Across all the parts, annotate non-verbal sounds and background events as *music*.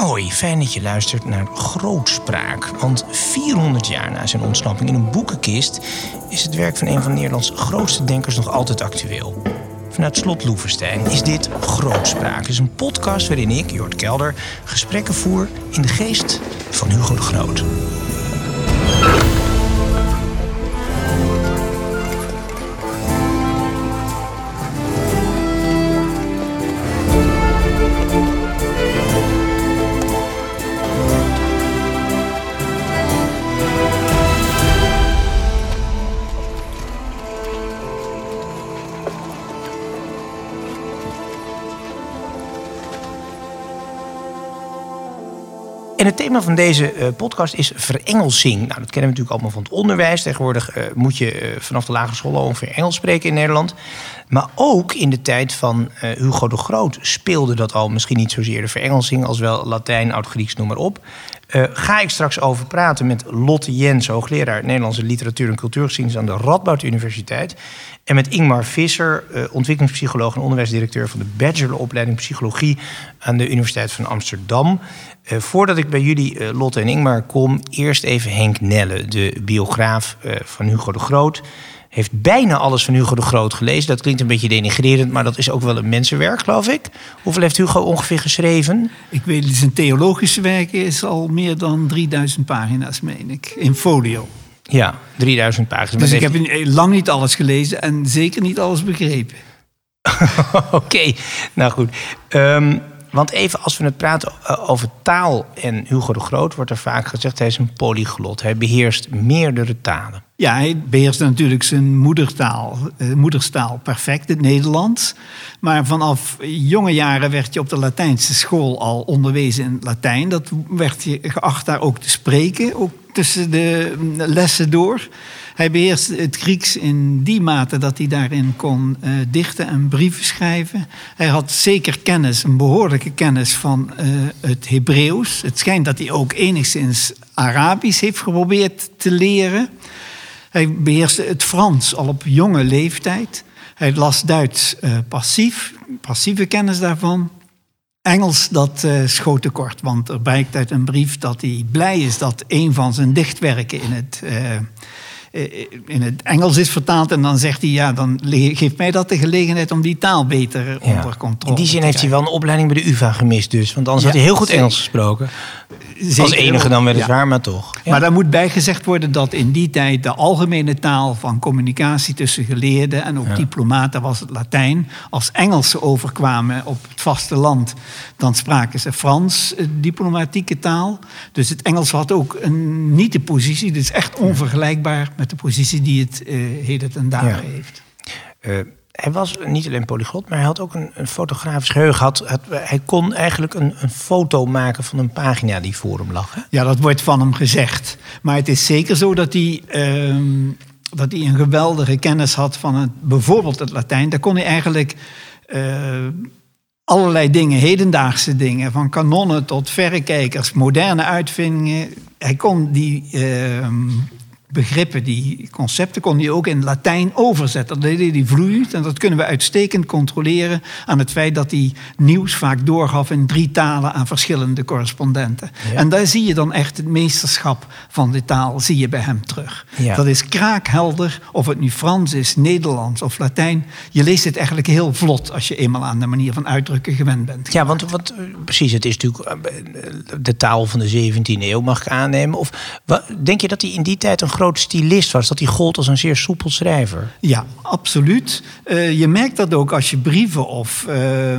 Hoi, fijn dat je luistert naar Grootspraak. Want 400 jaar na zijn ontsnapping in een boekenkist is het werk van een van Nederlands grootste denkers nog altijd actueel. Vanuit Slot Loevestein is dit Grootspraak. Het is een podcast waarin ik, Jort Kelder, gesprekken voer in de geest van Hugo de Groot. Thema van deze eh, podcast is verengelsing. Nou, dat kennen we natuurlijk allemaal van het onderwijs. Tegenwoordig eh, moet je eh, vanaf de lagere school ongeveer Engels spreken in Nederland. Maar ook in de tijd van Hugo de Groot speelde dat al. Misschien niet zozeer de verengelsing als wel Latijn, Oud-Grieks, noem maar op. ga ik straks over praten met Lotte Jens, hoogleraar Nederlandse literatuur en cultuurgeschiedenis aan de Radboud Universiteit. En met Ingmar Visser, ontwikkelingspsycholoog en onderwijsdirecteur van de bacheloropleiding psychologie aan de Universiteit van Amsterdam. Voordat ik bij jullie, Lotte en Ingmar, kom, eerst even Henk Nelle, de biograaf van Hugo de Groot. Heeft bijna alles van Hugo de Groot gelezen. Dat klinkt een beetje denigrerend, maar dat is ook wel een mensenwerk, geloof ik. Hoeveel heeft Hugo ongeveer geschreven? Ik weet, zijn theologische werk is al meer dan 3000 pagina's, meen ik, in folio. Ja, 3000 pagina's. Dus ik heb lang niet alles gelezen en zeker niet alles begrepen. *laughs* Oké, nou goed. Um, want even als we het praten eh, over taal en Hugo de Groot, wordt er vaak gezegd hij is een polyglot. Hij beheerst meerdere talen. Ja, hij beheerst natuurlijk zijn moedertaal, eh, moederstaal perfect, het Nederlands. Maar vanaf jonge jaren werd je op de Latijnse school al onderwezen in Latijn. Dat werd je geacht daar ook te spreken, ook tussen de lessen door. Hij beheerste het Grieks in die mate dat hij daarin kon uh, dichten en brieven schrijven. Hij had zeker kennis, een behoorlijke kennis van uh, het Hebreeuws. Het schijnt dat hij ook enigszins Arabisch heeft geprobeerd te leren. Hij beheerste het Frans al op jonge leeftijd. Hij las Duits uh, passief, passieve kennis daarvan. Engels, dat uh, schoot tekort, want er blijkt uit een brief dat hij blij is dat een van zijn dichtwerken in het eh, in het Engels is vertaald. En dan zegt hij, ja, dan geeft mij dat de gelegenheid om die taal beter onder controle In die zin heeft hij wel een opleiding bij de UvA gemist dus. Want anders had hij heel goed Engels gesproken. Zeker, Als enige dan weliswaar, ja. maar toch. Maar daar moet bijgezegd worden dat in die tijd de algemene taal van communicatie tussen geleerden en ook diplomaten was het Latijn. Als Engelsen overkwamen op het vasteland, dan spraken ze Frans, eh, diplomatieke taal. Dus het Engels had ook een niet de positie, dus echt onvergelijkbaar met de positie die het uh, heden ten dagen heeft. Uh, hij was niet alleen polyglot, maar hij had ook een, een fotografisch geheugen. Had, hij kon eigenlijk een, een, foto maken van een pagina die voor hem lag. Hè? Ja, dat wordt van hem gezegd. Maar het is zeker zo dat hij, uh, dat hij een geweldige kennis had van het, bijvoorbeeld het Latijn. Daar kon hij eigenlijk uh, allerlei dingen, hedendaagse dingen, van kanonnen tot verrekijkers, moderne uitvindingen. Hij kon die ehm, begrippen, die concepten, kon hij ook in Latijn overzetten. Dat deed hij vloeiend en dat kunnen we uitstekend controleren aan het feit dat hij nieuws vaak doorgaf in drie talen aan verschillende correspondenten. En daar zie je dan echt het meesterschap van de taal, zie je bij hem terug. Dat is kraakhelder, of het nu Frans is, Nederlands of Latijn. Je leest het eigenlijk heel vlot als je eenmaal aan de manier van uitdrukken gewend bent. Ja, want wat, precies, het is natuurlijk eh, de taal van de 17e eeuw, mag ik aannemen. Of denk je dat hij in die tijd een groot groot stylist was. Dat hij gold als een zeer soepel schrijver. Ja, absoluut. Uh, je merkt dat ook als je brieven of uh,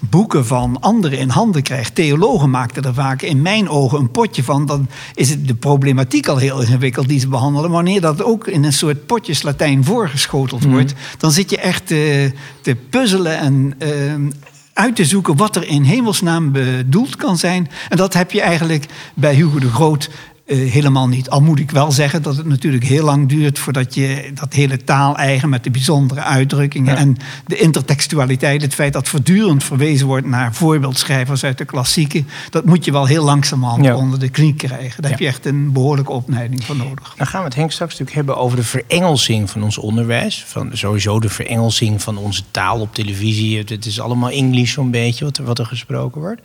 boeken van anderen in handen krijgt. Theologen maakten er vaak in mijn ogen een potje van. Dan is het de problematiek al heel ingewikkeld die ze behandelen. Wanneer dat ook in een soort potjes Latijn voorgeschoteld mhm. wordt, dan zit je echt te, te puzzelen en uh, uit te zoeken wat er in hemelsnaam bedoeld kan zijn. En dat heb je eigenlijk bij Hugo de Groot uh, helemaal niet. Al moet ik wel zeggen dat het natuurlijk heel lang duurt voordat je dat hele taal-eigen met de bijzondere uitdrukkingen en de intertextualiteit, het feit dat voortdurend verwezen wordt naar voorbeeldschrijvers uit de klassieken, dat moet je wel heel langzamerhand ja. onder de knie krijgen. Daar heb je echt een behoorlijke opleiding voor nodig. Dan gaan we het Henk straks natuurlijk hebben over de verengelsing van ons onderwijs. Van sowieso de verengelsing van onze taal op televisie. Het is allemaal Engels zo'n beetje wat er, wat er gesproken wordt.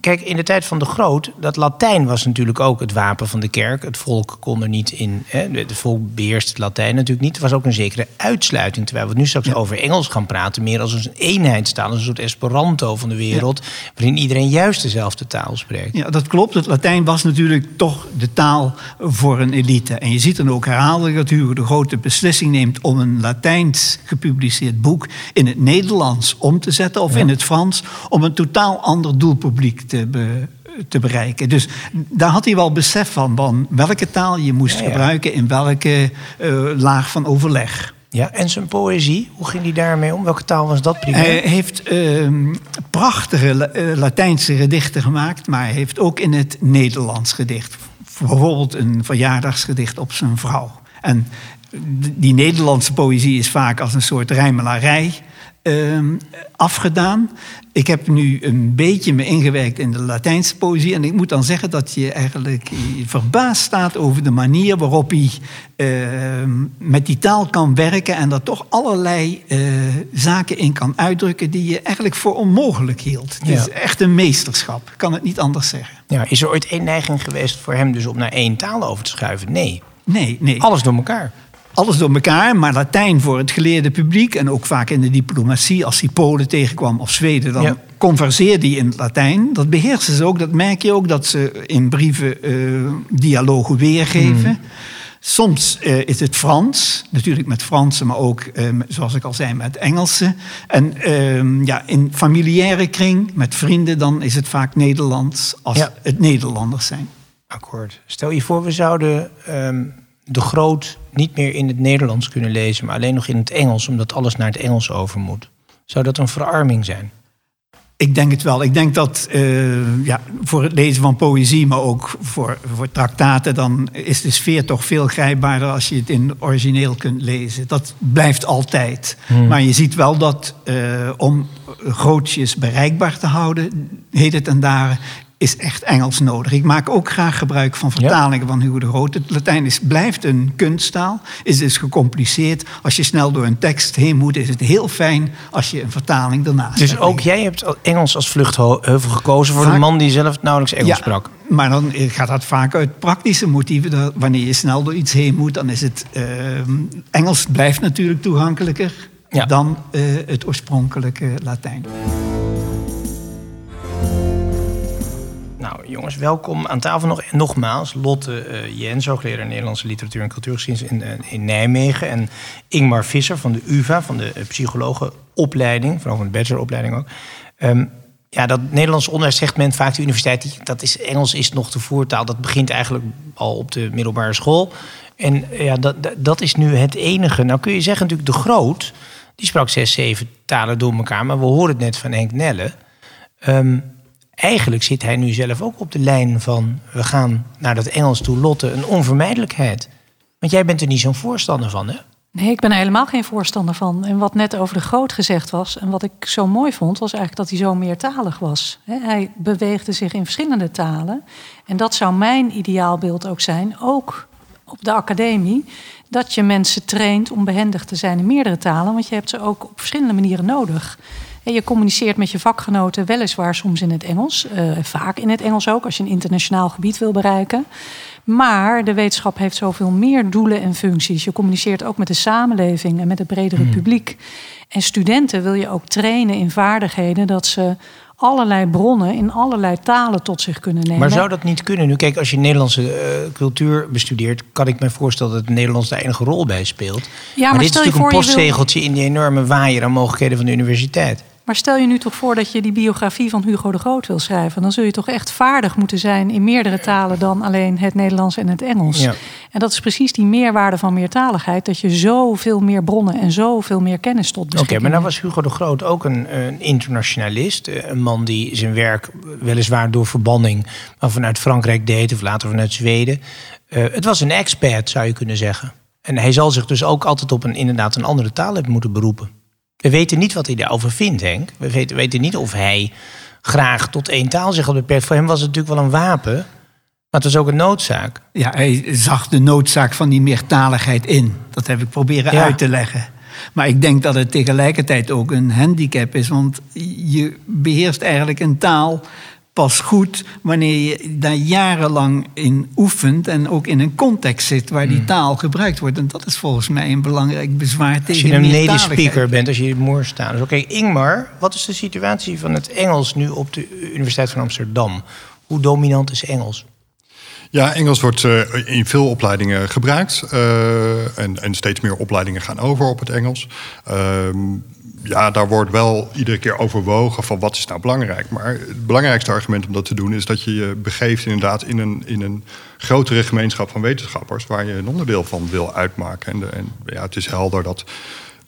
Kijk, in de tijd van de Groot, dat Latijn was natuurlijk ook het wapen van de kerk. Het volk kon er niet in. Hè, het volk beheerst het Latijn natuurlijk niet. Er was ook een zekere uitsluiting. Terwijl we nu straks over Engels gaan praten, meer als een eenheidstaal, als een soort Esperanto van de wereld, waarin iedereen juist dezelfde taal spreekt. Ja, dat klopt. Het Latijn was natuurlijk toch de taal voor een elite. En je ziet dan ook herhaaldelijk dat Hugo de Grote beslissing neemt om een Latijns gepubliceerd boek in het Nederlands om te zetten of in het Frans, om een totaal ander doel publiek te, te bereiken. Dus daar had hij wel besef van, van welke taal je moest gebruiken in welke uh, laag van overleg. Ja, en zijn poëzie, hoe ging hij daarmee om? Welke taal was dat primair? Hij heeft uh, prachtige eh, Latijnse gedichten gemaakt, maar hij heeft ook in het Nederlands gedicht. Bijvoorbeeld een verjaardagsgedicht op zijn vrouw. En die Nederlandse poëzie is vaak als een soort rijmelarij uh, afgedaan. Ik heb nu een beetje me ingewerkt in de Latijnse poëzie. En ik moet dan zeggen dat je eigenlijk verbaasd staat over de manier waarop hij uh, met die taal kan werken. En er toch allerlei uh, zaken in kan uitdrukken die je eigenlijk voor onmogelijk hield. Het is echt een meesterschap, ik kan het niet anders zeggen. Ja, is er ooit één neiging geweest voor hem dus om naar één taal over te schuiven? Nee. Nee, nee. Alles door elkaar alles door elkaar, maar Latijn voor het geleerde publiek. En ook vaak in de diplomatie, als hij Polen tegenkwam of Zweden, dan ja. converseerde hij in het Latijn. Dat beheersen ze ook, dat merk je ook, dat ze in brieven uh, dialogen weergeven. Hmm. Soms uh, is het Frans, natuurlijk met Franse, maar ook, uh, zoals ik al zei, met Engelse. En uh, ja, in familiaire kring, met vrienden, dan is het vaak Nederlands als ja. het Nederlanders zijn. Akkoord. Stel je voor, we zouden ehm, de Groot niet meer in het Nederlands kunnen lezen, maar alleen nog in het Engels, omdat alles naar het Engels over moet. Zou dat een verarming zijn? Ik denk het wel. Ik denk dat uh, ja, voor het lezen van poëzie, maar ook voor, voor traktaten, dan is de sfeer toch veel grijpbaarder als je het in origineel kunt lezen. Dat blijft altijd. Hmm. Maar je ziet wel dat uh, om grootjes bereikbaar te houden, heet het en daar, is echt Engels nodig. Ik maak ook graag gebruik van vertalingen van Hugo de Groot. Het Latijn is, blijft een kunsttaal, is dus gecompliceerd. Als je snel door een tekst heen moet, is het heel fijn als je een vertaling daarnaast Dus ook jij hebt Engels als vluchtheuvel gekozen voor een man die zelf nauwelijks Engels ja, sprak? Maar dan gaat dat vaak uit praktische motieven. wanneer je snel door iets heen moet, dan is het... Uh, Engels blijft natuurlijk toegankelijker dan uh, het oorspronkelijke Latijn. Jongens, welkom aan tafel nog. Nogmaals, Lotte uh, Jens, hoogleraar Nederlandse literatuur en cultuurgeschiedenis in, uh, in Nijmegen. En Ingmar Visser van de UvA, van de uh, psychologenopleiding, vooral van de bacheloropleiding ook. Um, ja, dat Nederlands onderwijs vaak de universiteit, dat is, Engels is nog de voertaal. Dat begint eigenlijk al op de middelbare school. En ja, dat, dat is nu het enige. Nou kun je zeggen natuurlijk, de Groot, die sprak zes, zeven talen door elkaar. Maar we horen het net van Henk Nelle. Um, eigenlijk zit hij nu zelf ook op de lijn van we gaan naar dat Engels toe, Lotte, een onvermijdelijkheid. Want jij bent er niet zo'n voorstander van, hè? Nee, ik ben er helemaal geen voorstander van. En wat net over de groot gezegd was, en wat ik zo mooi vond, was eigenlijk dat hij zo meertalig was. Hij beweegde zich in verschillende talen. En dat zou mijn ideaalbeeld ook zijn, ook op de academie, dat je mensen traint om behendig te zijn in meerdere talen, want je hebt ze ook op verschillende manieren nodig. Je communiceert met je vakgenoten weliswaar soms in het Engels, uh, vaak in het Engels ook, als je een internationaal gebied wil bereiken. Maar de wetenschap heeft zoveel meer doelen en functies. Je communiceert ook met de samenleving en met het bredere hmm. publiek. En studenten wil je ook trainen in vaardigheden dat ze allerlei bronnen in allerlei talen tot zich kunnen nemen. Maar zou dat niet kunnen? Nu, kijk, als je Nederlandse uh, cultuur bestudeert, kan ik me voorstellen dat het Nederlands daar enige rol bij speelt. Ja, maar, dit is natuurlijk een postzegeltje in die enorme waaier aan mogelijkheden van de universiteit. Maar stel je nu toch voor dat je die biografie van Hugo de Groot wil schrijven. Dan zul je toch echt vaardig moeten zijn in meerdere talen dan alleen het Nederlands en het Engels. Ja. En dat is precies die meerwaarde van meertaligheid. Dat je zoveel meer bronnen en zoveel meer kennis tot beschikking Oké, maar dan was Hugo de Groot ook een, een, internationalist. Eh, een man die zijn werk weliswaar door verbanning maar vanuit Frankrijk deed of later vanuit Zweden. Uh, het was een expat, zou je kunnen zeggen. En hij zal zich dus ook altijd op een, inderdaad een andere taal hebben moeten beroepen. We weten niet wat hij daarover vindt, Henk. We weten, weten niet of hij graag tot één taal zich had beperkt. Voor hem was het natuurlijk wel een wapen, maar het was ook een noodzaak. Ja, hij zag de noodzaak van die meertaligheid in. Dat heb ik proberen uit te leggen. Maar ik denk dat het tegelijkertijd ook een handicap is, want je beheerst eigenlijk een taal pas goed wanneer je daar jarenlang in oefent en ook in een context zit waar die taal gebruikt wordt. En dat is volgens mij een belangrijk bezwaar Als tegen je een native speaker bent, als je Moors staat. Dus oké, Ingmar, wat is de situatie van het Engels nu op de Universiteit van Amsterdam? Hoe dominant is Engels? Ja, Engels wordt eh, in veel opleidingen gebruikt. eh, en, en steeds meer opleidingen gaan over op het Engels. Ehm, ja, daar wordt wel iedere keer overwogen van wat is nou belangrijk. Maar het belangrijkste argument om dat te doen is dat je je begeeft inderdaad in een, in een grotere gemeenschap van wetenschappers waar je een onderdeel van wil uitmaken. En, en ja, het is helder dat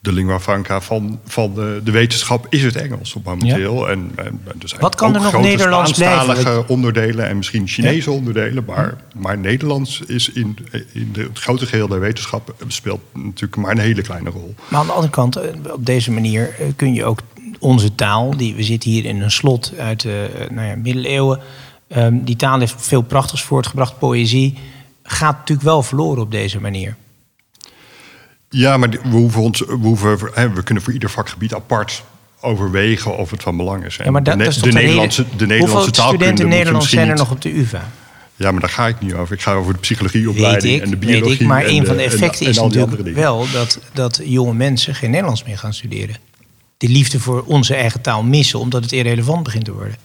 de lingua franca van, van de, de wetenschap is het Engels op momenteel. En, en er zijn Wat kan ook er nog Nederlands blijven? Onderdelen en misschien Chinese onderdelen. Maar, maar Nederlands is in, in de, het grote geheel der wetenschap speelt natuurlijk maar een hele kleine rol. Maar aan de andere kant, eh, op deze manier eh, kun je ook onze taal, die, we zitten hier in een slot uit de eh, nou ja, middeleeuwen. ehm, die taal heeft veel prachtigs voortgebracht, poëzie. Gaat natuurlijk wel verloren op deze manier. Ja, maar we, hoeven ons, we, hoeven, we kunnen voor ieder vakgebied apart overwegen of het van belang is. Ja, maar dat, de, dat is de de Nederlandse, de Nederlandse Hoeveel studenten Nederlands zijn er nog op de UvA? Ja, maar daar ga ik niet over. Ik ga over de psychologieopleiding Weet en de weet biologie. ik. Maar en een van de en- effecten en is natuurlijk wel dat, dat jonge mensen geen Nederlands meer gaan studeren. De liefde voor onze eigen taal missen, omdat het irrelevant begint te worden.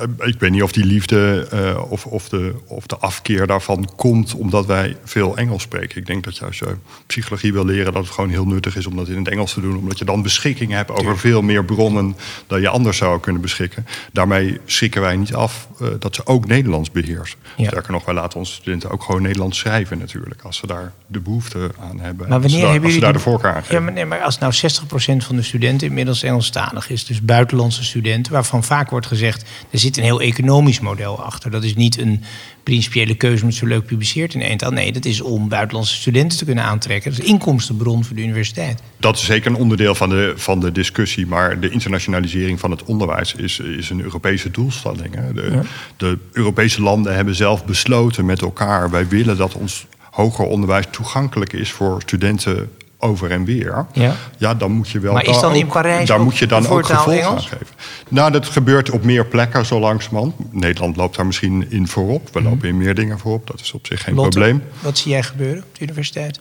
Eh, Ik weet niet of die liefde eh, of, of, de, of de afkeer daarvan komt omdat wij veel Engels spreken. Ik denk dat je als je psychologie wil leren, dat het gewoon heel nuttig is om dat in het Engels te doen. Omdat je dan beschikking hebt over veel meer bronnen dan je anders zou kunnen beschikken. Daarmee schrikken wij niet af eh, dat ze ook Nederlands beheersen. Ja. Sterker nog, wij laten onze studenten ook gewoon Nederlands schrijven natuurlijk. Als ze daar de behoefte aan hebben. Maar als ze wanneer daar, hebben als ze jullie daar de voorkeur aan geven. Ja, maar, nee, maar als nou 60% van de studenten inmiddels Engelstalig is, dus buitenlandse studenten, waarvan vaak wordt gezegd, er zit een heel economisch model achter. Dat is niet een principiële keuze omdat het zo leuk publiceert in één taal. Nee, dat is om buitenlandse studenten te kunnen aantrekken. Dat is een inkomstenbron voor de universiteit. Dat is zeker een onderdeel van de, van de discussie. Maar de internationalisering van het onderwijs is, is een Europese doelstelling. Hè. De, de Europese landen hebben zelf besloten met elkaar... wij willen dat ons hoger onderwijs toegankelijk is voor studenten over en weer. Ja. dan moet je wel. Maar is daar dan in Parijs Daar moet je dan ook gevolg aan geven. Nou, dat gebeurt op meer plekken zo langzamerhand. Nederland loopt daar misschien in voorop. We lopen in meer dingen voorop. Dat is op zich geen Mhm. Lotte, probleem. Wat zie jij gebeuren op de universiteit?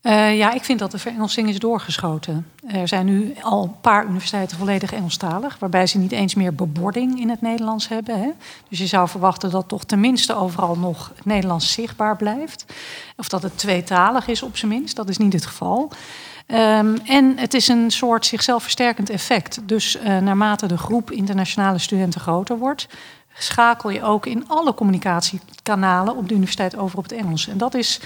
Eh, ja, ik vind dat de verengelsing is doorgeschoten. Er zijn nu al een paar universiteiten volledig Engelstalig, waarbij ze niet eens meer bebording in het Nederlands hebben. Hè. Dus je zou verwachten dat toch tenminste overal nog het Nederlands zichtbaar blijft. Of dat het tweetalig is op zijn minst, dat is niet het geval. Ehm, en het is een soort zichzelf versterkend effect. Dus eh, naarmate de groep internationale studenten groter wordt, schakel je ook in alle communicatiekanalen op de universiteit over op het Engels. En dat is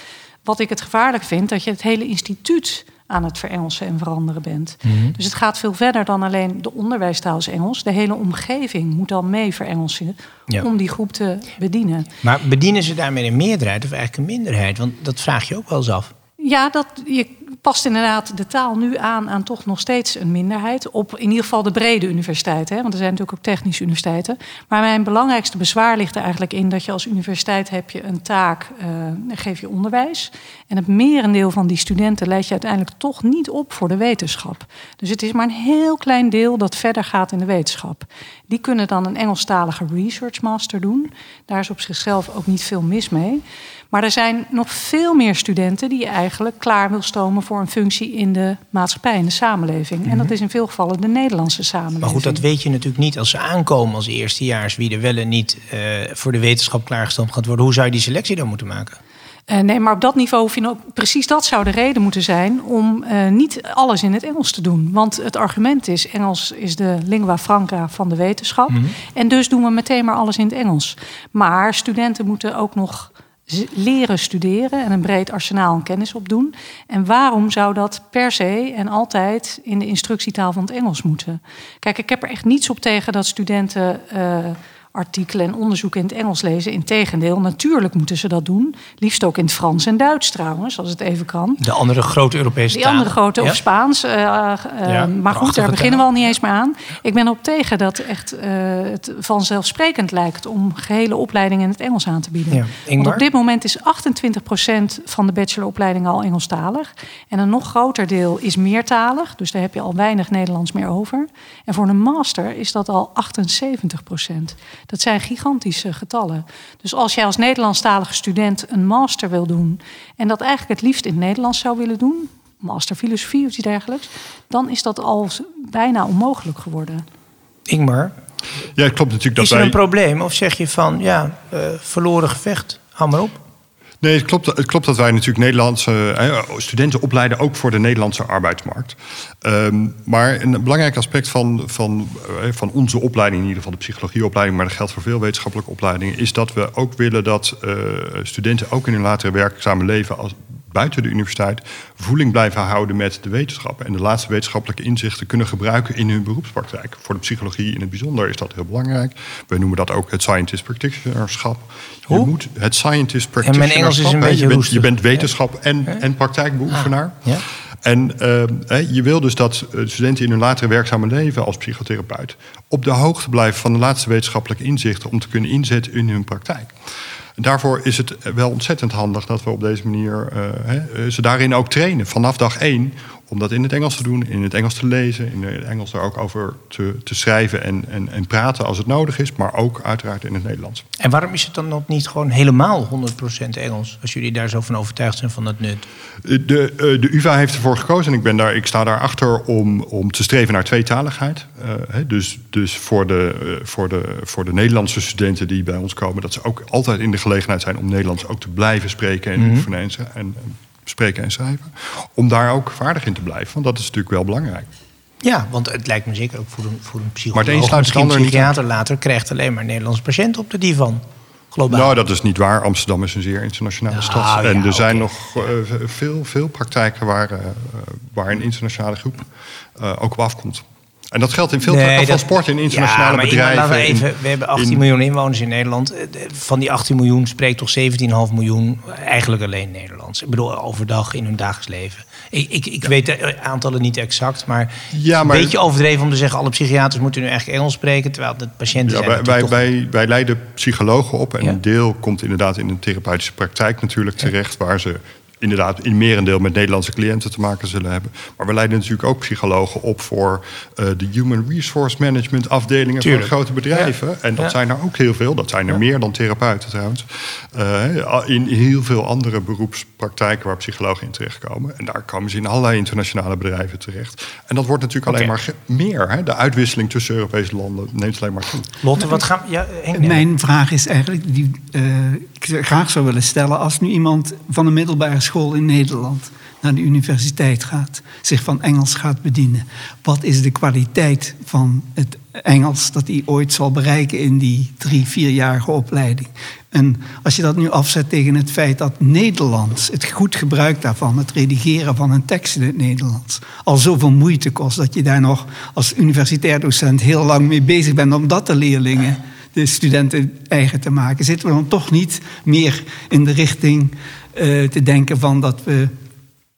wat ik het gevaarlijk vind, dat je het hele instituut aan het verengelsen en veranderen bent. Dus het gaat veel verder dan alleen de onderwijstaal is Engels. De hele omgeving moet dan mee verengelsen Ja. om die groep te bedienen. Maar bedienen ze daarmee een meerderheid of eigenlijk een minderheid? Want dat vraag je ook wel eens af. Ja, dat, je past inderdaad de taal nu aan aan toch nog steeds een minderheid. Op in ieder geval de brede universiteiten. Hè? Want er zijn natuurlijk ook technische universiteiten. Maar mijn belangrijkste bezwaar ligt er eigenlijk in... dat je als universiteit heb je een taak, dan geef je onderwijs. En het merendeel van die studenten leid je uiteindelijk toch niet op voor de wetenschap. Dus het is maar een heel klein deel dat verder gaat in de wetenschap. Die kunnen dan een Engelstalige research master doen. Daar is op zichzelf ook niet veel mis mee. Maar er zijn nog veel meer studenten die je eigenlijk klaar wil stomen voor een functie in de maatschappij, in de samenleving. En dat is in veel gevallen de Nederlandse samenleving. Maar goed, dat weet je natuurlijk niet als ze aankomen als eerstejaars... wie er wel en niet eh, voor de wetenschap klaargestoomd gaat worden. Hoe zou je die selectie dan moeten maken? Eh, nee, maar op dat niveau hoef je ook precies dat zou de reden moeten zijn om eh, niet alles in het Engels te doen. Want het argument is: Engels is de lingua franca van de wetenschap. En dus doen we meteen maar alles in het Engels. Maar studenten moeten ook nog leren studeren en een breed arsenaal aan kennis opdoen. En waarom zou dat per se en altijd in de instructietaal van het Engels moeten? Kijk, ik heb er echt niets op tegen dat studenten. eh, artikelen en onderzoeken in het Engels lezen. Integendeel, natuurlijk moeten ze dat doen. Liefst ook in het Frans en Duits trouwens, als het even kan. De andere grote Europese Die talen. andere grote, Ja? of Spaans. eh, eh, Ja, maar goed, daar beginnen we taal. al niet eens meer aan. Ik ben op tegen dat echt eh, het vanzelfsprekend lijkt... om gehele opleidingen in het Engels aan te bieden. Ja. Want op dit moment is 28% van de bacheloropleidingen al Engelstalig. En een nog groter deel is meertalig. Dus daar heb je al weinig Nederlands meer over. En voor een master is dat al 78%. Dat zijn gigantische getallen. Dus als jij als Nederlandstalige student een master wil doen en dat eigenlijk het liefst in het Nederlands zou willen doen, master filosofie of iets dergelijks, dan is dat al bijna onmogelijk geworden. Ingmar, Ja, het klopt natuurlijk dat is er wij... een probleem? Of zeg je van, ja, eh, verloren gevecht, hou maar op. Nee, het klopt, het klopt dat wij natuurlijk Nederlandse studenten opleiden, ook voor de Nederlandse arbeidsmarkt. Ehm, maar een belangrijk aspect van, van, eh, van onze opleiding, in ieder geval de psychologieopleiding, maar dat geldt voor veel wetenschappelijke opleidingen, is dat we ook willen dat eh, studenten ook in hun latere werkzame leven als, buiten de universiteit voeling blijven houden met de wetenschappen. En de laatste wetenschappelijke inzichten kunnen gebruiken in hun beroepspraktijk. Voor de psychologie in het bijzonder is dat heel belangrijk. We noemen dat ook het scientist practitionerschap. Je Hoe? moet het scientist mijn practitionerschap. Engels is een hè, beetje je, bent, roestig. je bent wetenschap en, en praktijkbeoefenaar. ja. En eh, hè, je wil dus dat eh, studenten in hun latere werkzame leven als psychotherapeut op de hoogte blijven van de laatste wetenschappelijke inzichten om te kunnen inzetten in hun praktijk. Daarvoor is het wel ontzettend handig dat we op deze manier eh, ze daarin ook trainen vanaf dag één. Om dat in het Engels te doen, in het Engels te lezen, in het Engels daar ook over te, te schrijven en, en, en praten als het nodig is, maar ook uiteraard in het Nederlands. En waarom is het dan nog niet gewoon helemaal 100% Engels? Als jullie daar zo van overtuigd zijn van dat nut. De, eh, de UvA heeft ervoor gekozen en ik, ben daar, ik sta daarachter om, om te streven naar tweetaligheid. Eh, dus dus voor, de, eh, voor, de, voor de Nederlandse studenten die bij ons komen, dat ze ook altijd in de gelegenheid zijn om Nederlands ook te blijven spreken en schri- en, en spreken en schrijven. Om daar ook vaardig in te blijven, want dat is natuurlijk wel belangrijk. Ja, want het lijkt me zeker ook voor een, voor een psycholoog. Maar het een een niet psychiater later krijgt alleen maar Nederlandse patiënten op de divan. Globaal. Nou, dat is niet waar. Amsterdam is een zeer internationale Nou, stad. ja, en er zijn nog eh, veel, veel praktijken waar, eh, waar een internationale groep eh, ook op afkomt. En dat geldt in veel Nee, van dat- sport, in internationale ja, maar bedrijven. Laten we, in- even, we hebben 18 in- miljoen inwoners in Nederland. Eh, Van die 18 miljoen spreekt toch 17,5 miljoen eigenlijk alleen Nederlands. Ik bedoel, overdag in hun dagelijks leven. Ik, ik, ik weet de aantallen niet exact, maar, Ja, maar- een beetje overdreven om te zeggen... alle psychiaters moeten nu echt Engels spreken... terwijl de patiënten Ja, zijn wij, wij, natuurlijk toch- wij, wij leiden psychologen op. En Ja. een deel komt inderdaad in de therapeutische praktijk natuurlijk terecht... waar ze inderdaad in merendeel met Nederlandse cliënten te maken zullen hebben. Maar we leiden natuurlijk ook psychologen op voor eh, de human resource management afdelingen Tuurlijk. van grote bedrijven. Ja. En dat Ja. zijn er ook heel veel. Dat zijn er meer dan therapeuten trouwens. Eh, in heel veel andere beroepspraktijken waar psychologen in terechtkomen. En daar komen ze in allerlei internationale bedrijven terecht. En dat wordt natuurlijk alleen maar meer. Hè? De uitwisseling tussen Europese landen neemt alleen maar toe. Lotte, wat gaan ja, Henk, nee. Mijn vraag is eigenlijk, die eh, ik graag zou willen stellen... als nu iemand van een middelbare school in Nederland naar de universiteit gaat... zich van Engels gaat bedienen. Wat is de kwaliteit van het Engels dat hij ooit zal bereiken... in die drie, vierjarige opleiding? En als je dat nu afzet tegen het feit dat Nederlands... het goed gebruik daarvan, het redigeren van een tekst in het Nederlands... al zoveel moeite kost dat je daar nog als universitair docent... heel lang mee bezig bent om dat de leerlingen de studenten eigen te maken. Zitten we dan toch niet meer in de richting eh, te denken van dat we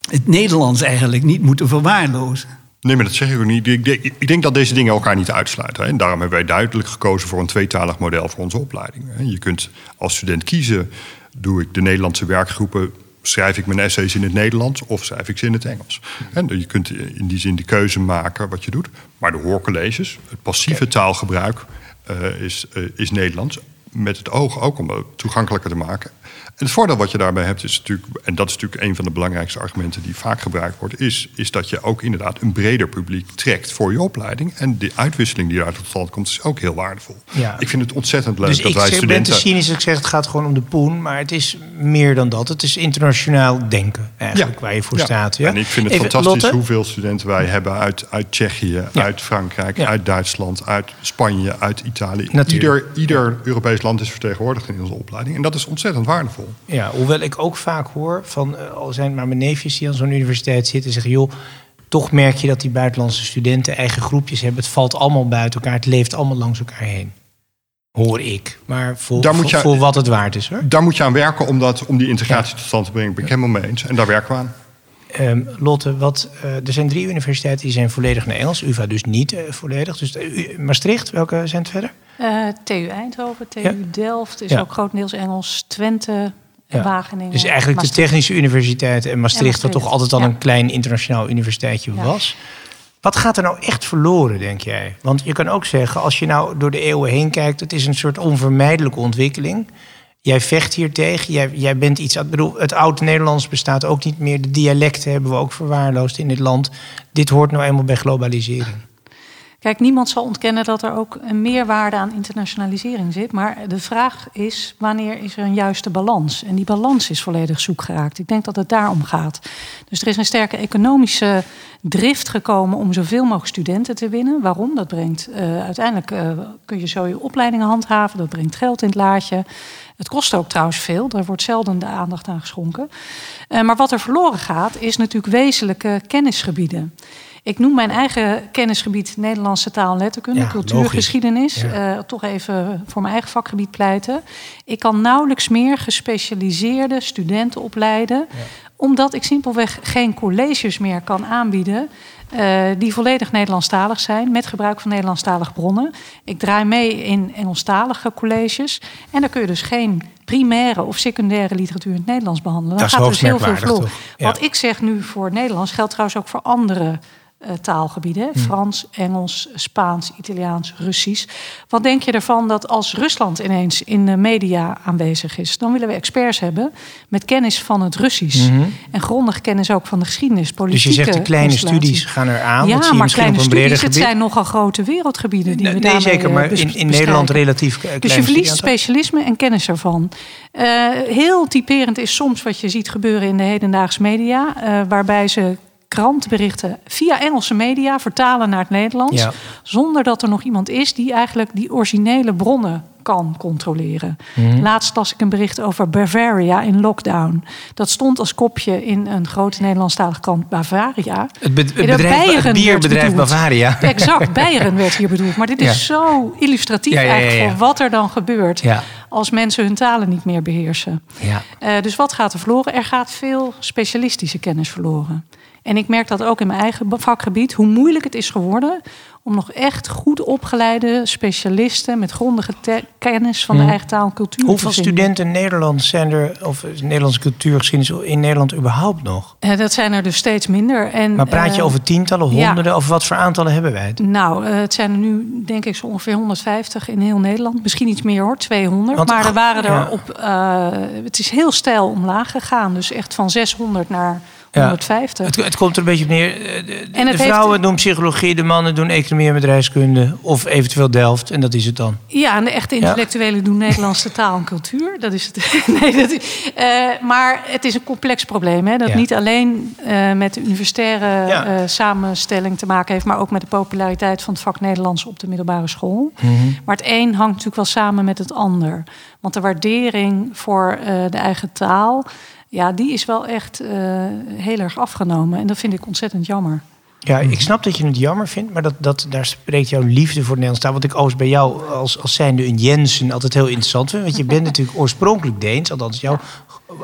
het Nederlands eigenlijk niet moeten verwaarlozen? Nee, maar dat zeg ik ook niet. Ik denk, dat deze dingen elkaar niet uitsluiten. Hè. En daarom hebben wij duidelijk gekozen voor een tweetalig model voor onze opleiding. Je kunt als student kiezen, doe ik de Nederlandse werkgroepen... schrijf ik mijn essays in het Nederlands of schrijf ik ze in het Engels. En je kunt in die zin de keuze maken wat je doet. Maar de hoorcolleges, het passieve taalgebruik eh, is, eh, is Nederlands. Met het oog ook om het toegankelijker te maken. En het voordeel wat je daarbij hebt is natuurlijk, en dat is natuurlijk een van de belangrijkste argumenten die vaak gebruikt wordt, is, is dat je ook inderdaad een breder publiek trekt voor je opleiding. En de uitwisseling die daaruit tot stand komt, is ook heel waardevol. Ja. Ik vind het ontzettend leuk Dus dat ik wij zeg, ben studenten. te cynisch ik zeg het gaat gewoon om de poen. Maar het is meer dan dat. Het is internationaal denken eigenlijk waar je voor Ja. staat. Ja? En ik vind het Even, fantastisch Lotte? hoeveel studenten wij hebben uit, uit Tsjechië, Ja. uit Frankrijk, Ja. uit Duitsland, uit Spanje, uit Italië. Natuurlijk. Ieder, ieder Europees land is vertegenwoordigd in onze opleiding. En dat is ontzettend waardevol. Ja, hoewel ik ook vaak hoor van, eh, al zijn het maar mijn neefjes die aan zo'n universiteit zitten, zeggen joh, toch merk je dat die buitenlandse studenten eigen groepjes hebben. Het valt allemaal buiten elkaar, het leeft allemaal langs elkaar heen. Hoor ik. Maar voor, Daar moet voor, je- voor wat het waard is hoor. Daar moet je aan werken om, dat, om die integratie tot stand te brengen. Ben ik helemaal mee eens. En daar werken we aan. Ehm, Lotte, wat, eh, er zijn drie universiteiten die zijn volledig naar Engels. UvA dus niet eh, volledig. Dus Maastricht, welke zijn het verder? Eh, TU Eindhoven, TU Ja. Delft is Ja. ook grotendeels Engels. Twente, Ja. Wageningen. Dus eigenlijk de. Technische Universiteit en Maastricht, En dat toch altijd al een klein internationaal universiteitje was. Wat gaat er nou echt verloren, denk jij? Want je kan ook zeggen, als je nou door de eeuwen heen kijkt, het is een soort onvermijdelijke ontwikkeling. Jij vecht hier tegen, jij, jij bent iets. Ik bedoel, het oude Nederlands bestaat ook niet meer. De dialecten hebben we ook verwaarloosd in dit land. Dit hoort nou eenmaal bij globalisering. Kijk, niemand zal ontkennen dat er ook een meerwaarde aan internationalisering zit. Maar de vraag is, wanneer is er een juiste balans? En die balans is volledig zoek geraakt. Ik denk dat het daarom gaat. Dus er is een sterke economische drift gekomen om zoveel mogelijk studenten te winnen. Waarom? Dat brengt uh, uiteindelijk uh, kun je zo je opleidingen handhaven. Dat brengt geld in het laadje. Het kost ook trouwens veel. Daar wordt zelden de aandacht aan geschonken. Uh, maar wat er verloren gaat, is natuurlijk wezenlijke kennisgebieden. Ik noem mijn eigen kennisgebied Nederlandse taal en letterkunde, ja, cultuurgeschiedenis. Ja. Uh, toch even voor mijn eigen vakgebied pleiten. Ik kan nauwelijks meer gespecialiseerde studenten opleiden, ja. omdat ik simpelweg geen colleges meer kan aanbieden. Uh, die volledig Nederlandstalig zijn, met gebruik van Nederlandstalige bronnen. Ik draai mee in Engelstalige colleges. En daar kun je dus geen primaire of secundaire literatuur in het Nederlands behandelen. Dan dat gaat dus heel veel. Ja. Wat ik zeg nu voor Nederlands geldt trouwens ook voor andere taalgebieden. Hm. Frans, Engels, Spaans, Italiaans, Russisch. Wat denk je ervan dat als Rusland ineens in de media aanwezig is... dan willen we experts hebben met kennis van het Russisch. Mhm. En grondig kennis ook van de geschiedenis, Dus politieke je zegt de kleine studies gaan eraan. Ja, dat zie je maar kleine op een studies, het zijn nogal grote wereldgebieden die we nee, zeker, maar eh, bes- in, in bestrijken. Nederland relatief eh, klein Dus je verliest specialisme en kennis ervan. Eh, heel typerend is soms wat je ziet gebeuren in de hedendaagse media, eh, waarbij ze krantenberichten via Engelse media vertalen naar het Nederlands, Ja. zonder dat er nog iemand is die eigenlijk die originele bronnen kan controleren. Mhm. Laatst las ik een bericht over Bavaria in lockdown. Dat stond als kopje in een grote Nederlandstalige krant Bavaria. Het, be- het bedrijf, het bierbedrijf. Bavaria. Exact, *laughs* Beieren werd hier bedoeld. Maar dit is Ja. zo illustratief Ja, ja, ja, eigenlijk voor wat er dan gebeurt als mensen hun talen niet meer beheersen. Ja. Eh, dus wat gaat er verloren? Er gaat veel specialistische kennis verloren. En ik merk dat ook in mijn eigen vakgebied, hoe moeilijk het is geworden om nog echt goed opgeleide specialisten met grondige kennis van de eigen taal en cultuur Hoeveel te vinden. studenten Nederlands zijn er, of Nederlandse cultuurgeschiedenis in Nederland überhaupt nog? Eh, dat zijn er dus steeds minder. En, Maar praat je eh, over tientallen, ja. honderden? Of wat voor aantallen hebben wij het? Nou, eh, het zijn er nu denk ik zo ongeveer 150 in heel Nederland. Misschien iets meer hoor, 200. Want- maar er waren er ja. op... eh, het is heel stijl omlaag gegaan. Dus echt van 600 naar Ja. 150. Het, het komt er een beetje op neer. eh, De, En vrouwen heeft- doen psychologie, de mannen doen economie en bedrijfskunde. Of eventueel Delft, en dat is het dan. Ja, en de echte intellectuelen doen Nederlandse *laughs* taal en cultuur. Dat is het. *laughs* nee, dat is, eh, maar het is een complex probleem. Hè, dat Ja. niet alleen eh, met de universitaire Ja. samenstelling te maken heeft, maar ook met de populariteit van het vak Nederlands op de middelbare school. Maar het een hangt natuurlijk wel samen met het ander. Want de waardering voor de eigen taal, ja, die is wel echt eh, heel erg afgenomen. En dat vind ik ontzettend jammer. Ja, ik snap dat je het jammer vindt, maar dat, dat, daar spreekt jouw liefde voor Nederlands taal. Wat ik overigens bij jou als, als zijnde een Jensen altijd heel interessant vind. Want je bent *laughs* natuurlijk oorspronkelijk Deens, althans jouw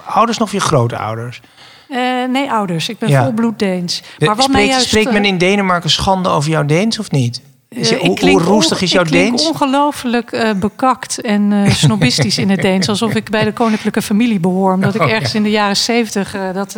ouders nog je grootouders. Eh, nee, ouders. Ik ben Ja. volbloed Deens. Maar Maar mij spreekt, juist, spreekt eh, men in Denemarken schande over jouw Deens of niet? Is Eh, hoe, ik klink hoe roestig is jouw ik klink Deens? ongelooflijk eh, bekakt en eh, snobistisch in het *laughs* Deens. Alsof ik bij de koninklijke familie behoor. Omdat ik Oh, ergens in de jaren zeventig eh, dat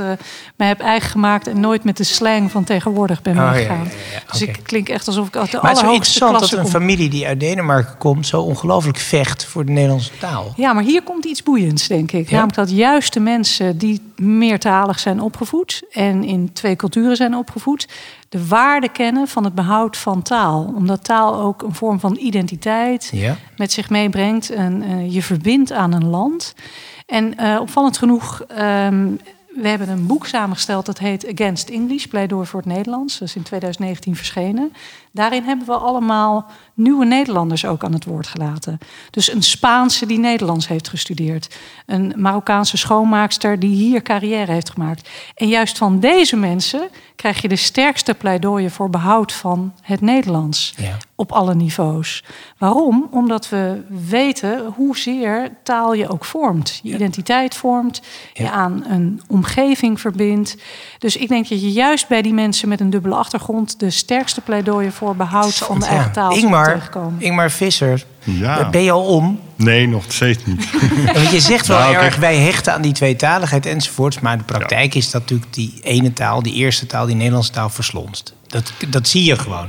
mij heb eigen gemaakt... en nooit met de slang van tegenwoordig ben Oh, ja, meegegaan. ja, ja, ja, Dus ik klink echt alsof ik uit de Maar het is zo allerhoogste interessant klasse dat een kom. familie die uit Denemarken komt... zo ongelooflijk vecht voor de Nederlandse taal. Ja, maar hier komt iets boeiends, denk ik. Ja? Namelijk dat juist de mensen die meertalig zijn opgevoed... en in twee culturen zijn opgevoed... de waarde kennen van het behoud van taal. Omdat taal ook een vorm van identiteit Ja. met zich meebrengt. En eh, je verbindt aan een land. En eh, opvallend genoeg... ehm, we hebben een boek samengesteld dat heet Against English, pleidooi voor het Nederlands. Dat is in 2019 verschenen. Daarin hebben we allemaal nieuwe Nederlanders ook aan het woord gelaten. Dus een Spaanse die Nederlands heeft gestudeerd. Een Marokkaanse schoonmaakster die hier carrière heeft gemaakt. En juist van deze mensen krijg je de sterkste pleidooien voor behoud van het Nederlands. Ja. Op alle niveaus. Waarom? Omdat we weten hoezeer taal je ook vormt. Je identiteit vormt, je aan een omgeving verbindt. Dus ik denk dat je juist bij die mensen met een dubbele achtergrond... de sterkste pleidooien voor behoud van de eigen taal Ingmar, Visser, Ja. ben je al om? Nee, nog steeds niet. *laughs* Want je zegt wel Nou, erg, wij hechten aan die tweetaligheid enzovoorts. Maar de praktijk is dat natuurlijk die ene taal, die eerste taal, die Nederlandse taal verslonst. Dat, dat zie je gewoon.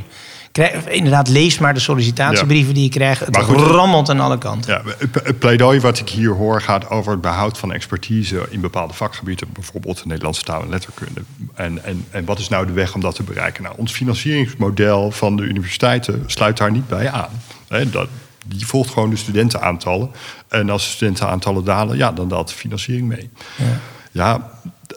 Krijg, inderdaad, lees maar de sollicitatiebrieven die je krijgt. Het goed, rammelt aan alle kanten. Ja, het pleidooi wat ik hier hoor gaat over het behoud van expertise in bepaalde vakgebieden, bijvoorbeeld de Nederlandse taal en letterkunde. En, en, en wat is nou de weg om dat te bereiken? Nou, ons financieringsmodel van de universiteiten sluit daar niet bij aan. Dat, die volgt gewoon de studentenaantallen. En als de studentenaantallen dalen, ja, dan daalt de financiering mee. Ja. Ja,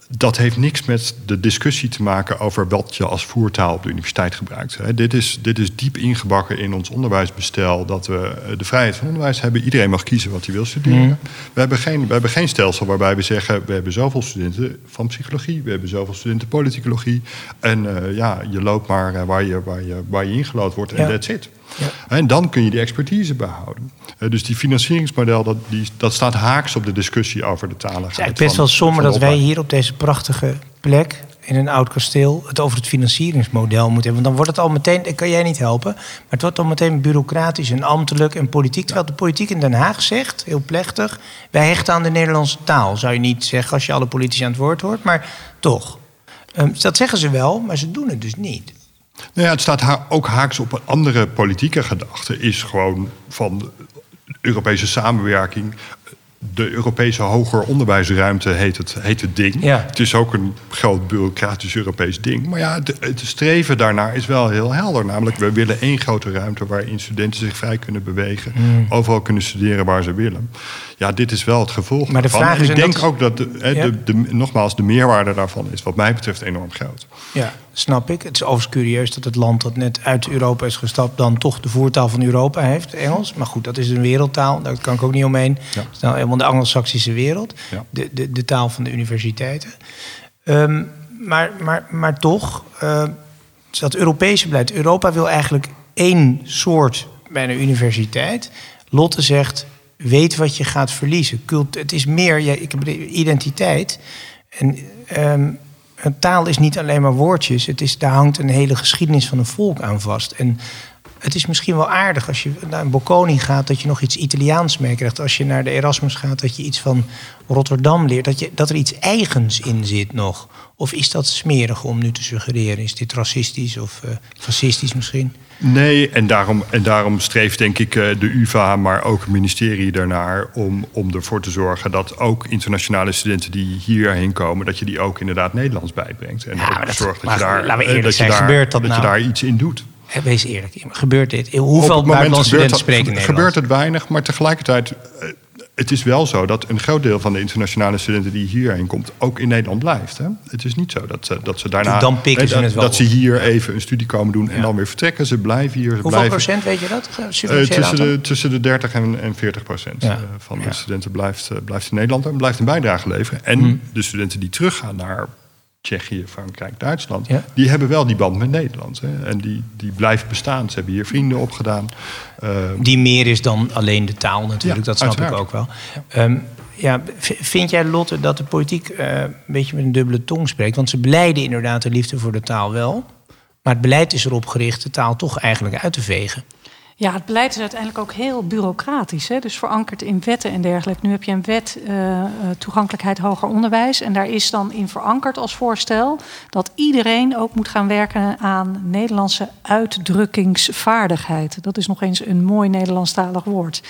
dat heeft niks met de discussie te maken over wat je als voertaal op de universiteit gebruikt. Dit, is, dit is diep ingebakken in ons onderwijsbestel dat we eh, de vrijheid van onderwijs hebben. Iedereen mag kiezen wat hij wil studeren. We, hebben geen, we hebben geen stelsel waarbij we zeggen: we hebben zoveel studenten van psychologie, we hebben zoveel studenten politicologie. En eh, ja, je loopt maar eh, waar, je, waar, je, waar je ingelood wordt en Ja. that's it. Ja. En dan kun je die expertise behouden. Eh, dus die financieringsmodel, dat, die, dat staat haaks op de discussie over de talen. Het is best wel somber dat wij hier op deze prachtige plek in een oud kasteel het over het financieringsmodel moeten hebben. Want dan wordt het al meteen, dat kan jij niet helpen, maar het wordt al meteen bureaucratisch en ambtelijk en politiek. Terwijl de politiek in Den Haag zegt, heel plechtig, wij hechten aan de Nederlandse taal. Zou je niet zeggen als je alle politici aan het woord hoort, maar toch. Ehm, dat zeggen ze wel, maar ze doen het dus niet. Nou ja, het staat ook haaks op een andere politieke gedachte. Is gewoon van Europese samenwerking. De Europese hoger onderwijsruimte heet het, heet het ding. Ja. Het is ook een groot bureaucratisch Europees ding. Maar ja, het streven daarnaar is wel heel helder. Namelijk, we willen één grote ruimte waarin studenten zich vrij kunnen bewegen. Hmm. Overal kunnen studeren waar ze willen. Ja, dit is wel het gevolg. Maar de vraag is, ik en denk dat ook dat, de, Ja. de, de, nogmaals, de meerwaarde daarvan is wat mij betreft enorm groot. Ja, snap ik. Het is overigens curieus dat het land dat net uit Europa is gestapt... dan toch de voertaal van Europa heeft, Engels. Maar goed, dat is een wereldtaal. Daar kan ik ook niet omheen. Ja. Dat is nou helemaal de anglo-saxische wereld. Ja. De, de, de taal van de universiteiten. Ehm, maar, maar, maar toch, is dat Europese beleid. Europa wil eigenlijk één soort bij een universiteit. Lotte zegt, weet wat je gaat verliezen. Cult, het is meer, ja, ik heb de identiteit... En ehm, een taal is niet alleen maar woordjes. Het is, daar hangt een hele geschiedenis van een volk aan vast. En het is misschien wel aardig als je naar een Bocconi gaat... dat je nog iets Italiaans meekrijgt. Als je naar de Erasmus gaat, dat je iets van Rotterdam leert. Dat, je, dat er iets eigens in zit nog. Of is dat smerig om nu te suggereren? Is dit racistisch of eh, fascistisch misschien? Nee, en daarom, en daarom streeft denk ik eh, de UvA, maar ook het ministerie daarnaar... Om, om ervoor te zorgen dat ook internationale studenten die hierheen komen... dat je die ook inderdaad Nederlands bijbrengt. En Ja, dat- zorgt dat maar je daar, laten we eh, eerlijk dat je zijn, daar, gebeurt dat dat nou? je daar iets in doet. Eh, Wees eerlijk, gebeurt dit? Hoeveel buitenlandse studenten spreken Nederlands? gebeurt het weinig, maar tegelijkertijd... eh, het is wel zo dat een groot deel van de internationale studenten die hierheen komt... ook in Nederland blijft. Hè? Het is niet zo dat, ze- dat ze daarna... Dan pikken ze dat, het wel dat ze hier even een studie komen doen en Ja. dan weer vertrekken. Ze blijven hier. Ze Hoeveel blijven, procent, weet je dat? Eh, tussen, de, tussen de 30 en, en 40 procent Ja. van Ja. de studenten blijft, blijft in Nederland en blijft een bijdrage leveren. En Hmm. de studenten die teruggaan naar Tsjechië, Frankrijk, Duitsland, Ja. die hebben wel die band met Nederland. Hè. En die, die blijven bestaan. Ze hebben hier vrienden opgedaan. Eh, Die meer is dan alleen de taal natuurlijk, Ja, dat snap ik ook wel. Ehm, ja, vind jij, Lotte, dat de politiek eh, een beetje met een dubbele tong spreekt? Want ze beleiden inderdaad de liefde voor de taal wel. Maar het beleid is erop gericht de taal toch eigenlijk uit te vegen. Ja, het beleid is uiteindelijk ook heel bureaucratisch. Hè? Dus verankerd in wetten en dergelijke. Nu heb je een wet eh, eh, toegankelijkheid hoger onderwijs. En daar is dan in verankerd als voorstel dat iedereen ook moet gaan werken aan Nederlandse uitdrukkingsvaardigheid. Dat is nog eens een mooi Nederlandstalig woord.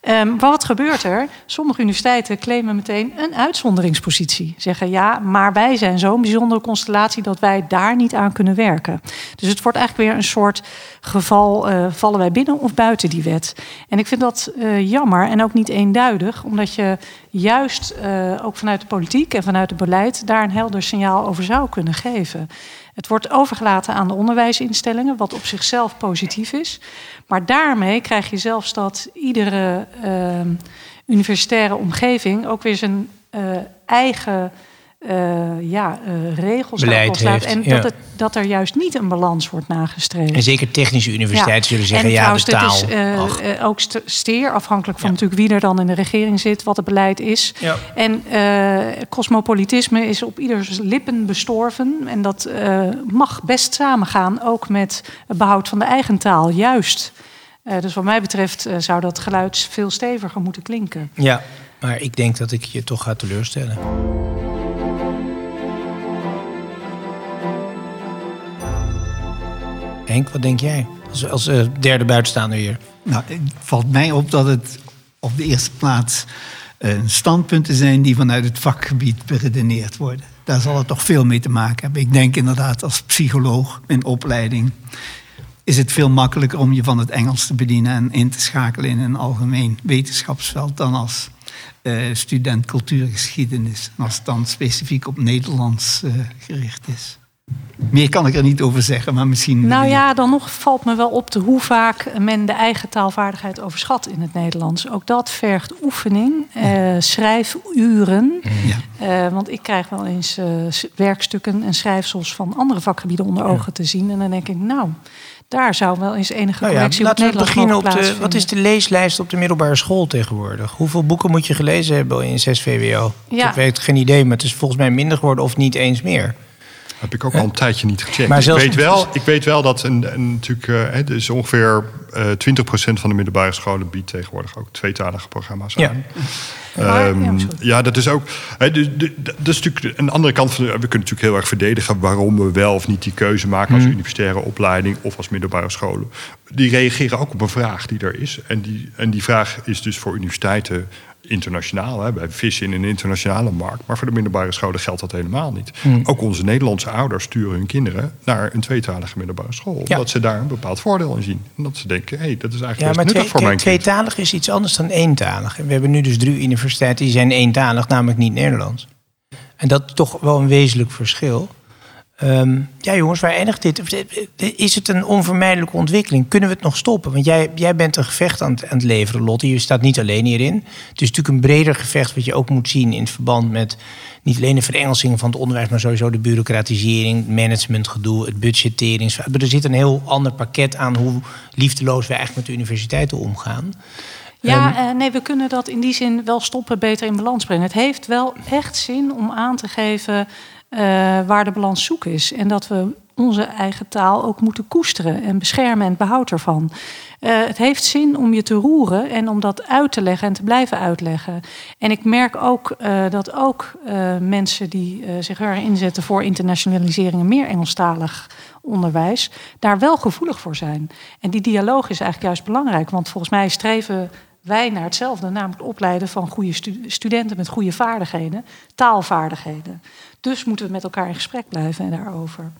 Ehm, wat gebeurt er? Sommige universiteiten claimen meteen een uitzonderingspositie. Zeggen ja, maar wij zijn zo'n bijzondere constellatie dat wij daar niet aan kunnen werken. Dus het wordt eigenlijk weer een soort geval: eh, vallen wij binnen of buiten die wet? En ik vind dat eh, jammer en ook niet eenduidig, omdat je juist eh, ook vanuit de politiek en vanuit het beleid daar een helder signaal over zou kunnen geven. Het wordt overgelaten aan de onderwijsinstellingen, wat op zichzelf positief is. Maar daarmee krijg je zelfs dat iedere eh, universitaire omgeving ook weer zijn eh, eigen eh, ja, eh, regels Beleid heeft, En ja. dat, het, dat er juist niet een balans wordt nagestreefd. En zeker technische universiteiten zullen zeggen, en ja, de taal. is eh, eh, ook st- steer, afhankelijk van Ja. natuurlijk wie er dan in de regering zit, wat het beleid is. Ja. En cosmopolitisme is op ieders lippen bestorven. En dat mag best samengaan, ook met het behoud van de eigen taal, juist. Dus wat mij betreft zou dat geluid veel steviger moeten klinken. Ja, maar ik denk dat ik je toch ga teleurstellen. Henk, wat denk jij? Als, als uh, derde buitenstaander hier. Nou, het valt mij op dat het op de eerste plaats uh, standpunten zijn die vanuit het vakgebied beredeneerd worden. Daar zal het toch veel mee te maken hebben. Ik denk inderdaad als psycholoog in opleiding is het veel makkelijker om je van het Engels te bedienen en in te schakelen in een algemeen wetenschapsveld dan als uh, student cultuurgeschiedenis. Als het dan specifiek op Nederlands gericht is. Meer kan ik er niet over zeggen, maar misschien. Nou ja, dan nog valt me wel op de hoe vaak men de eigen taalvaardigheid overschat in het Nederlands. Ook dat vergt oefening, uh, schrijfuren. Ja. Uh, want ik krijg wel eens uh, werkstukken en schrijfsels van andere vakgebieden onder ogen te zien. En dan denk ik, nou, daar zou wel eens enige nou ja, correctie laten op we beginnen op de. Wat is de leeslijst op de middelbare school tegenwoordig? Hoeveel boeken moet je gelezen hebben in 6 VWO? Ja. Ik weet geen idee, maar het is volgens mij minder geworden of niet eens meer. Heb ik ook al een tijdje niet gecheckt. Maar ik, weet wel, ik weet wel dat een, een natuurlijk, uh, is ongeveer uh, 20% van de middelbare scholen biedt tegenwoordig ook tweetalige programma's aan. Ja. Um, ja, dat is ook. He, de, de, dat is natuurlijk een andere kant van. De, we kunnen natuurlijk heel erg verdedigen waarom we wel of niet die keuze maken als mm. universitaire opleiding of als middelbare scholen. Die reageren ook op een vraag die er is. En die, en die vraag is dus voor universiteiten internationaal. Hè. Wij vissen in een internationale markt. Maar voor de middelbare scholen geldt dat helemaal niet. Hmm. Ook onze Nederlandse ouders sturen hun kinderen naar een tweetalige middelbare school. Omdat ze daar een bepaald voordeel in zien. En dat ze denken, hé, hey, dat is eigenlijk ja, maar nuttig voor mijn kind. Tweetalig is iets anders dan eentalig. En we hebben nu dus drie universiteiten die zijn eentalig, namelijk niet Nederlands. En dat is toch wel een wezenlijk verschil. Um, ja, jongens, waar eindigt dit? Is het een onvermijdelijke ontwikkeling? Kunnen we het nog stoppen? Want jij, jij bent een gevecht aan het, aan het leveren, Lotte. Je staat niet alleen hierin. Het is natuurlijk een breder gevecht wat je ook moet zien in verband met niet alleen de verengelsing van het onderwijs, maar sowieso de bureaucratisering, managementgedoe, het budgettering. Er zit een heel ander pakket aan hoe liefdeloos we eigenlijk met de universiteiten omgaan. Ja, uh, nee, we kunnen dat in die zin wel stoppen, beter in balans brengen. Het heeft wel echt zin om aan te geven waar de balans zoek is. En dat we onze eigen taal ook moeten koesteren en beschermen en behoud ervan. Uh, het heeft zin om je te roeren en om dat uit te leggen en te blijven uitleggen. En ik merk ook uh, dat ook mensen die zich erg inzetten voor internationalisering en meer Engelstalig onderwijs, daar wel gevoelig voor zijn. En die dialoog is eigenlijk juist belangrijk, want volgens mij streven wij naar hetzelfde, namelijk opleiden van goede stu studenten met goede vaardigheden, taalvaardigheden. Dus moeten we met elkaar in gesprek blijven daarover.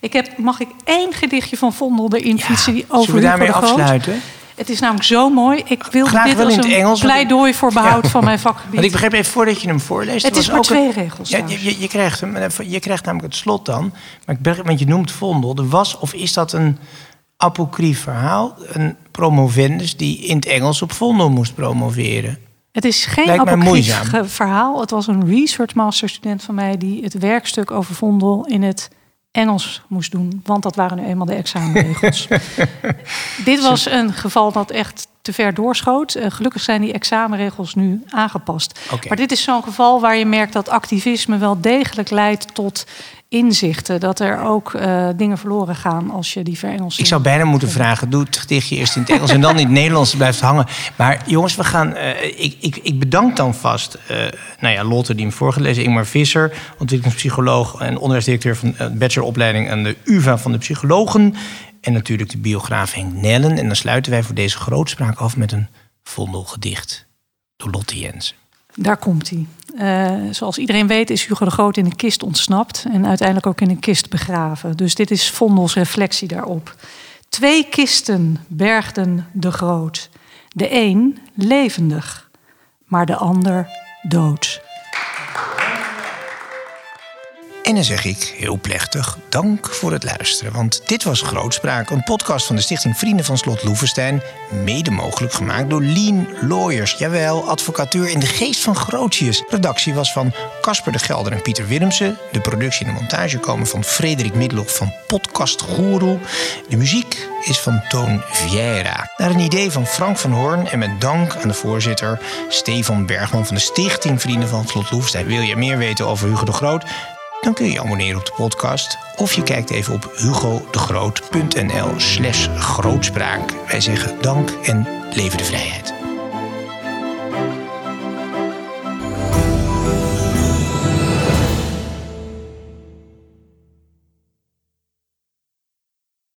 Ik heb, mag ik één gedichtje van Vondel erin fietsen die over we daarmee afsluiten? Het is namelijk zo mooi. Ik wil Graag dit als een Engels, pleidooi voor behoud ja. van mijn vakgebied. Want ik begrijp even voordat je hem voorleest. Het is maar twee regels. Ja, je, je, krijgt hem, je krijgt namelijk het slot dan. Maar ik want je noemt Vondel. Er was, of is dat een apocrief verhaal? Een promovendus die in het Engels op Vondel moest promoveren. Het is geen apocrief verhaal. Het was een research master student van mij die het werkstuk over Vondel in het Engels moest doen, want dat waren nu eenmaal de examenregels. *laughs* Dit was een geval dat echt te ver doorschoot. Uh, gelukkig zijn die examenregels nu aangepast. Maar dit is zo'n geval waar je merkt dat activisme wel degelijk leidt tot inzichten. Dat er ook uh, dingen verloren gaan als je die verengelsing... Ik zou bijna moeten vragen, doe het gedichtje eerst in het Engels... en dan in het Nederlands blijft hangen. Maar jongens, we gaan... Uh, ik, ik, ik bedank dan vast... Uh, nou ja, Lotte die hem voorgelezen, Ingmar Visser... ontwikkelingspsycholoog en onderwijsdirecteur van de bacheloropleiding... aan de UvA van de psychologen... en natuurlijk de biograaf Henk Nellen. En dan sluiten wij voor deze grootspraak af met een vondelgedicht door Lotte Jensen. Daar komt hij. Uh, zoals iedereen weet is Hugo de Groot in een kist ontsnapt en uiteindelijk ook in een kist begraven. Dus dit is Vondels reflectie daarop. Twee kisten bergden de Groot. De een levendig, maar de ander dood. En dan zeg ik heel plechtig dank voor het luisteren. Want dit was Grootspraak, een podcast van de Stichting Vrienden van Slot Loevestein. Mede mogelijk gemaakt door Lean Lawyers. Jawel, advocatuur in de geest van Grootjes. Redactie was van Casper de Gelder en Pieter Willemsen. De productie en de montage komen van Frederik Middelhoff van Podcast Guru. De muziek is van Toon Vieira. Naar een idee van Frank van Hoorn en met dank aan de voorzitter Stefan Bergman van de Stichting Vrienden van Slot Loevestein. Wil je meer weten over Hugo de Groot? Dan kun je je abonneren op de podcast. Of je kijkt even op hugodegroot.nl slash grootspraak. Wij zeggen dank en leven de vrijheid.